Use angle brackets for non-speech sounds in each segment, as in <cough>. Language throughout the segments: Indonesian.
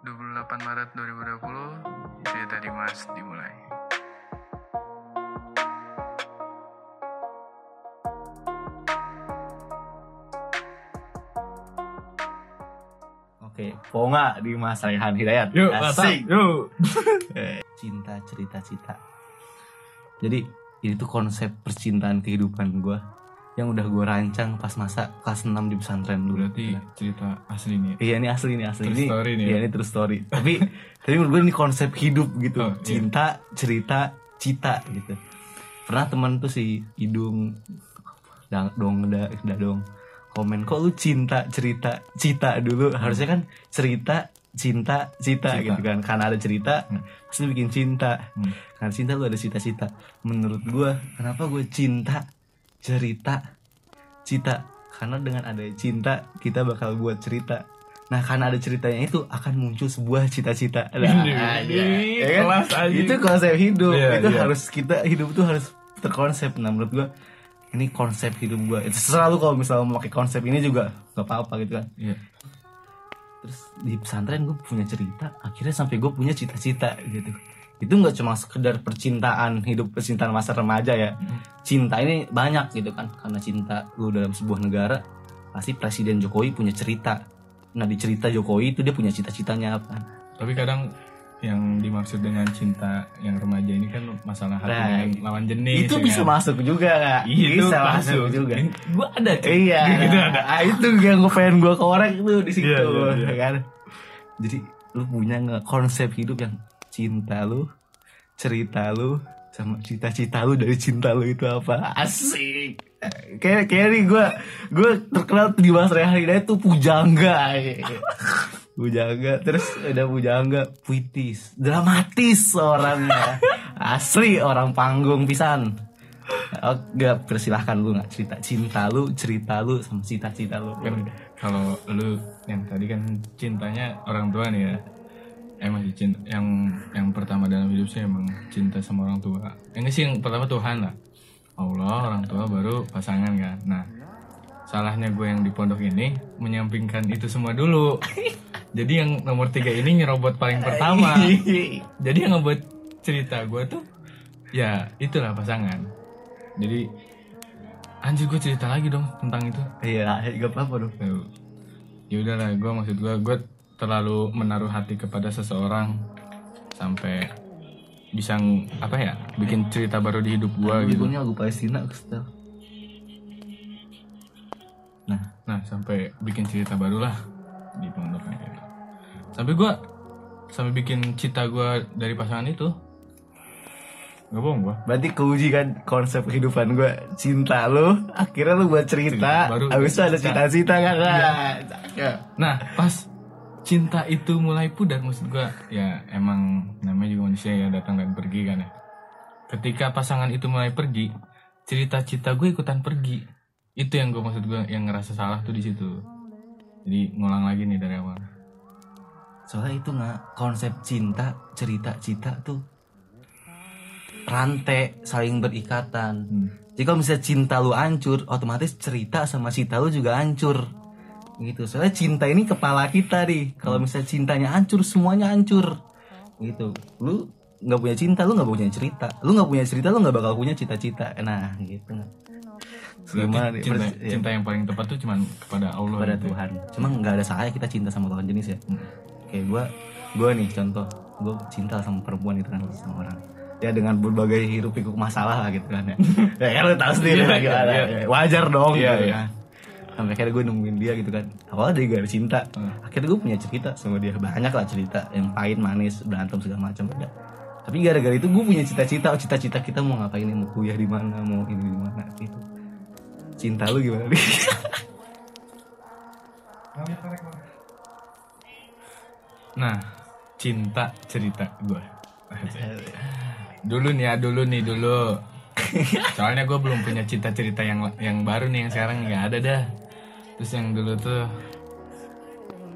28 Maret 2020 cerita Dimas dimulai Oke, Ponga di Mas Raihan Hidayat. Yuk, Asik. Yuk. <laughs> Eh, Cinta, cerita-cita. Jadi, ini tuh konsep percintaan kehidupan gue yang udah gue rancang pas masa kelas 6 di pesantren dulu. Berarti cerita asli nih. Iya ini asli ini asli True ini. story nih Iya ya? ini true story. tapi tapi menurut gue ini konsep hidup gitu. Oh, iya. Cinta, cerita, cita gitu. Pernah teman tuh si Idung dang, dong udah udah dong komen kok lu cinta cerita cita dulu harusnya kan cerita cinta cita, Cita. gitu kan karena ada cerita Hmm. pasti bikin cinta Hmm. karena cinta lu ada cita-cita menurut gue kenapa gue cinta cerita cita. Karena dengan ada cinta kita bakal buat cerita. Nah karena ada ceritanya itu akan muncul sebuah cita-cita. Nah, ini Ya kan? itu konsep hidup. Iya, itu iya. harus kita hidup itu harus terkonsep. Nah menurut gue ini konsep hidup gue itu selalu kalau misalnya mau pakai konsep ini juga gak apa-apa gitu kan. Iya. terus di pesantren gue punya cerita. Akhirnya sampai gue punya cita-cita gitu. Itu nggak cuma sekedar percintaan hidup percintaan masa remaja ya cinta ini banyak gitu kan karena cinta lu dalam sebuah negara pasti presiden Jokowi punya cerita nah di cerita Jokowi itu dia punya cita-citanya apa Tapi kadang yang dimaksud dengan cinta yang remaja ini kan masalah hati Nah, dengan lawan jenis. itu ya bisa kan? masuk juga nggak <laughs> Itu bisa masuk. masuk juga Gue ada cuy. iya <laughs> Gitu ada. Ah, itu yang gue pengen gue korek tuh di situ Iya, iya, iya. ya kan jadi lu punya nggak konsep hidup yang cinta lu cerita lu sama cita-cita lu dari cinta lu itu apa? Asik. Kayak kayak nih gue gue terkenal di Mas Rehan Hidayat tuh pujangga pujangga terus ada pujangga puitis dramatis orangnya. Asli orang panggung pisan. Oh, gak persilahkan lu nggak cerita cinta lu cerita lu sama cita-cita lu. Kalau lu yang tadi kan cintanya orang tua nih ya. Emang cinta yang yang pertama dalam hidup sih emang cinta sama orang tua. Yang sih yang pertama Tuhan lah. Allah, orang tua baru pasangan kan. Nah, salahnya gue yang di pondok ini menyampingkan itu semua dulu. <laughs> Jadi yang nomor tiga ini nyerobot paling pertama. <laughs> Jadi yang ngebuat cerita gue tuh ya itulah pasangan. Jadi anjir gue cerita lagi dong tentang itu. iya gak apa-apa dong. Ya udahlah, gue maksud gue, gue terlalu menaruh hati kepada seseorang sampai bisa apa ya, bikin cerita baru di hidup gue gitu. Lagunya lagu Palestina Kristal nah Nah, sampai bikin cerita baru lah di pondoknya gitu. Sampai gue sampai bikin cita gue dari pasangan itu. Gak bohong gue. berarti keuji kan konsep kehidupan gue cinta lu akhirnya lu buat cerita Cerita baru. abis itu ada cita-cita kan cakep. Nah, pas cinta itu mulai pudar maksud gua ya emang namanya juga manusia ya datang dan pergi kan ya. Ketika pasangan itu mulai pergi, cerita-cita gue ikutan pergi. Itu yang gue maksud gue yang ngerasa salah tuh di situ. Jadi ngulang lagi nih dari awal. soalnya itu nggak konsep cinta cerita cita tuh rantai saling berikatan Hmm. Jadi kalau misalnya cinta lu hancur, otomatis cerita sama cita lu juga hancur. Gitu. Soalnya cinta ini kepala kita nih. Kalau misalnya cintanya hancur, semuanya hancur. Gitu. Lu nggak punya cinta, lu nggak punya cerita. Lu nggak punya cerita, lu nggak bakal punya cita-cita. Nah, gitu. Berarti Gimana nih? cinta, ya, cinta yang paling tepat tuh cuman kepada Allah kepada gitu ya. Tuhan. Cuma nggak ada salahnya kita cinta sama lawan jenis ya. Hmm. Kayak gua, gua nih contoh, gua cinta sama perempuan itu kan sama orang. Ya dengan berbagai hiruk pikuk masalah lah gitu kan ya. <laughs> ya kan lu tahu sendiri Iya, lah gimana. iya. Wajar dong Iya, gitu iya. kan. Sampai akhirnya gue nemuin dia gitu kan. Awalnya dia gak ada cinta. Hmm. Akhirnya gue punya cerita sama dia. Banyak lah cerita. Yang pahit, manis, berantem segala macam ada. Tapi gara-gara itu gue punya cita-cita. Oh, cita-cita kita mau ngapain nih? Mau kuliah di mana? Mau ini di mana? Gitu. Cinta lu gimana <laughs> nih? Nah, cinta cerita gue. <laughs> Dulu nih ya, dulu nih dulu. <laughs> Soalnya gue belum punya cinta cerita yang yang baru nih yang sekarang nggak ada dah. Terus yang dulu tuh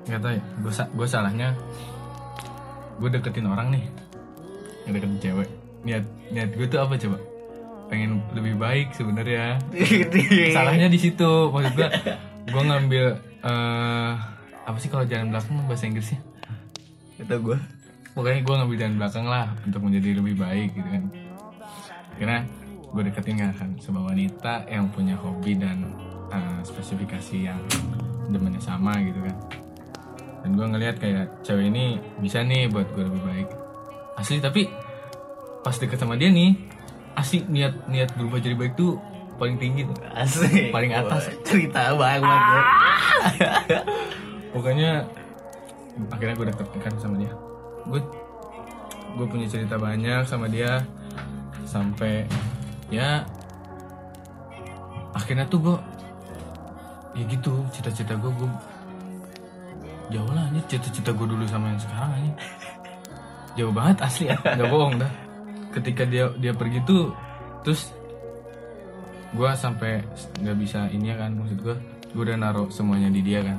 nggak tahu ya, gue gue salahnya gue deketin orang nih, ngedeketin cewek. Niat niat gue tuh apa coba? Pengen lebih baik sebenarnya. <laughs> Salahnya di situ, maksud gue, gue ngambil eh apa sih kalau jalan belakang bahasa Inggrisnya? Kata gue. pokoknya gue ngambil jalan belakang lah untuk menjadi lebih baik gitu kan karena gue deketin kan sebuah wanita yang punya hobi dan uh, spesifikasi yang demennya sama gitu kan dan gue ngelihat kayak cewek ini bisa nih buat gue lebih baik asli tapi pas deket sama dia nih asli niat niat berubah jadi baik tuh paling tinggi tuh Asik. Paling atas. Wah, Cerita banget. bro. <laughs> pokoknya akhirnya gue deket kan sama dia gue gue punya cerita banyak sama dia sampai ya akhirnya tuh gue ya gitu cita-cita gue gue jauh lah ini cita-cita gue dulu sama yang sekarang ini jauh banget asli. Ya nggak bohong dah. Ketika dia dia pergi tuh terus gue sampai nggak bisa ini ya kan maksud gue gue udah naruh semuanya di dia kan.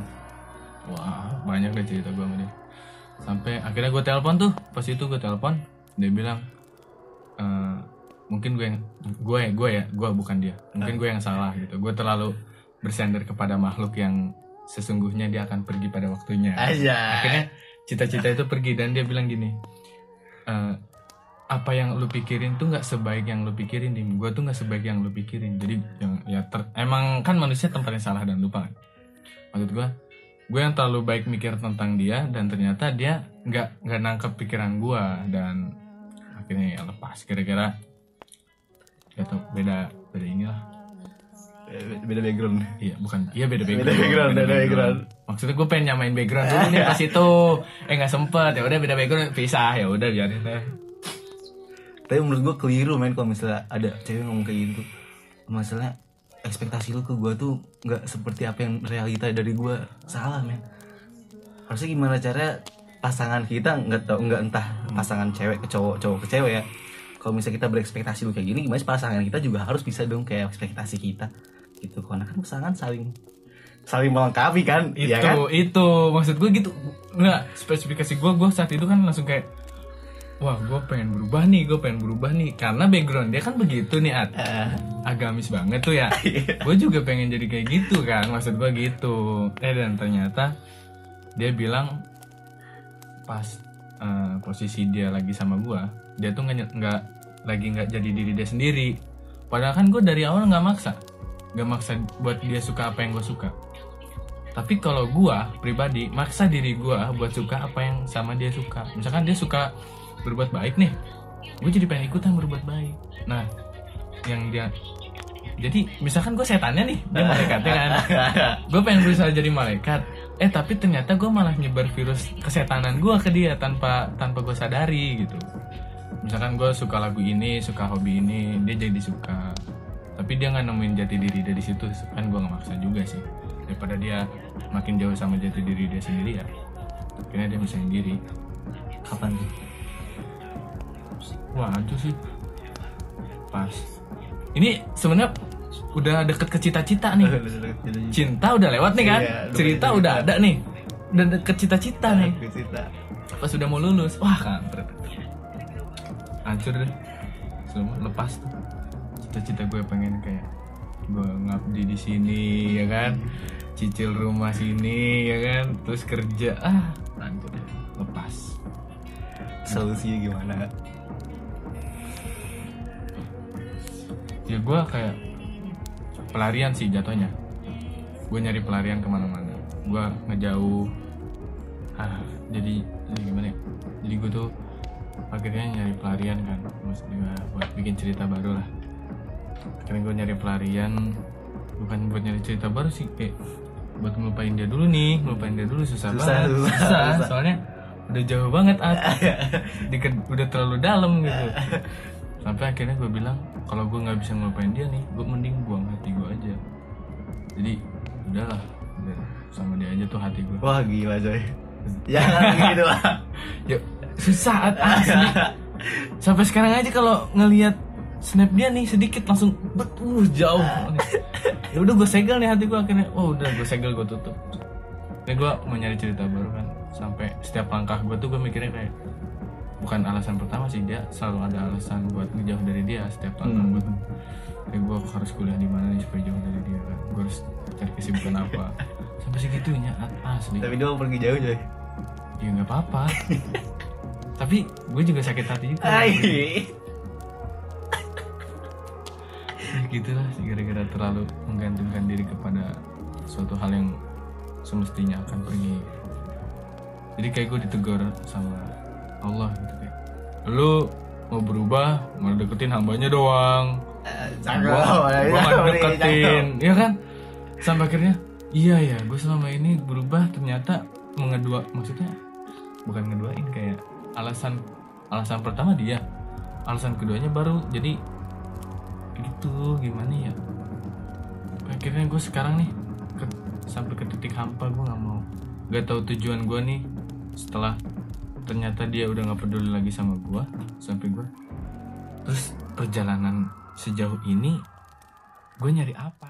Wah banyak deh cerita gue sama dia. Sampai akhirnya gue telepon tuh pas itu gue telepon dia bilang "Eh, mungkin gue yang gue ya gue ya gue bukan dia. Mungkin gue yang salah gitu. Gue terlalu bersandar kepada makhluk yang sesungguhnya dia akan pergi pada waktunya. Aja. akhirnya cita-cita itu pergi dan dia bilang gini "Eh, apa yang lu pikirin tuh nggak sebaik yang lu pikirin dim. Gue tuh nggak sebaik yang lu pikirin. Jadi yang ya ter- emang kan manusia tempatnya salah dan lupa kan? Maksud gue gue yang terlalu baik mikir tentang dia dan ternyata dia nggak nggak nangkep pikiran gue dan akhirnya ya lepas. Kira-kira ya beda beda inilah Beda background. iya bukan iya beda Beda background background, beda background. maksudnya gue pengen nyamain background dulu nih pas itu eh nggak sempet ya udah beda background pisah ya udah biarin deh Tapi menurut gue keliru men kalau misalnya ada cewek ngomong kayak gitu. Masalah ekspektasi lu ke gue tuh nggak seperti apa yang realita dari gue salah men. Harusnya gimana cara pasangan kita nggak tau nggak entah pasangan cewek ke cowok cowok ke cewek ya. Kalau misalnya kita berekspektasi lu kayak gini, gimana sih pasangan kita juga harus bisa dong kayak ekspektasi kita gitu. Karena kan pasangan saling saling melengkapi kan, itu ya kan? itu. Maksud gue gitu. Nggak spesifikasi gue gue saat itu kan langsung kayak wah gue pengen berubah nih gue pengen berubah nih. Karena background dia kan begitu nih At. Eh, agamis banget tuh ya. <laughs> Gue juga pengen jadi kayak gitu kan maksud gue gitu. Eh dan ternyata dia bilang pas eh, posisi dia lagi sama gue dia tuh nggak nggak lagi nggak jadi diri dia sendiri. Padahal kan gue dari awal nggak maksa nggak maksa buat dia suka apa yang gue suka. Tapi kalau gue pribadi maksa diri gue buat suka apa yang sama dia suka. Misalkan dia suka berbuat baik nih gue jadi pengen ikutan berbuat baik. Nah yang dia jadi misalkan gue setannya nih dia malaikatnya kan? <laughs> Gue pengen berusaha jadi malaikat. Eh tapi ternyata gue malah nyebar virus kesetanan gue ke dia tanpa tanpa gue sadari gitu. Misalkan gue suka lagu ini suka hobi ini dia jadi suka tapi dia nggak nemuin jati diri dari situ. Kan gue nggak maksa juga sih. Daripada dia makin jauh sama jati diri dia sendiri ya akhirnya dia misahin diri. Kapan tuh? wah itu sih. Pas. Ini sebenarnya udah deket ke cita-cita nih. <laughs> Cinta udah lewat nih kan? Iya, cerita udah ada nih. Udah deket cita-cita nih. pas udah mau lulus. Wah kampret hancur deh. Semua lepas tuh cita-cita gue pengen kayak gue ngabdi di sini ya kan? Cicil rumah sini ya kan? Terus kerja. Ah hancur deh lepas. Solusinya gimana? ya gue kayak pelarian sih jatuhnya. Gue nyari pelarian ke mana-mana. Gue ngejauh. Ah jadi jadi gimana ya? Jadi gue tuh akhirnya nyari pelarian kan maksudnya buat bikin cerita baru lah akhirnya gue nyari pelarian. Bukan buat nyari cerita baru sih kayak buat ngelupain dia dulu nih. Ngelupain dia dulu susah, Susah, banget. susah, susah, <laughs> susah. soalnya udah jauh banget at. <laughs> Deket- udah terlalu dalam gitu. <laughs> Sampai akhirnya gue bilang kalau gue nggak bisa ngelupain dia nih gue mending buang hati gue aja. Jadi udahlah udah sama dia aja tuh hati gue Wah gila coy. Jangan gitu lah. ya susah At, asli. Sampai sekarang aja kalau ngelihat snap dia nih sedikit langsung betul jauh. Ya udah gue segel nih hati gue akhirnya oh udah gue segel gue tutup. Ini gue mau nyari cerita baru kan. Sampai setiap langkah gue tuh gue mikirnya kayak bukan alasan pertama sih dia selalu ada alasan buat ngejauh dari dia setiap langkah. Hmm. gue tuh kayak gue harus kuliah di mana nih supaya jauh dari dia kan? Gue harus cari kesibukan apa? Sampai segitunya asli. Tapi dia mau pergi jauh coy. ya nggak apa-apa. <laughs> Tapi gue juga sakit hati juga gitulah gara-gara terlalu menggantungkan diri kepada suatu hal yang semestinya akan pergi. Jadi kayak gue ditegur sama Allah gitu kayak lu mau berubah mau deketin hambanya doang. Cakep. gua, ya, gua nggak cakep, deketin. cakep. ya kan? Sampai akhirnya iya ya gue selama ini berubah ternyata mengedua maksudnya bukan ngeduain kayak alasan alasan pertama dia alasan keduanya baru. Jadi gitu gimana ya? Akhirnya gue sekarang nih ke- sampai ke titik hampa gue nggak mau. Gak tahu tujuan gue nih setelah ternyata dia udah nggak peduli lagi sama gue sampai gue terus perjalanan sejauh ini gue nyari apa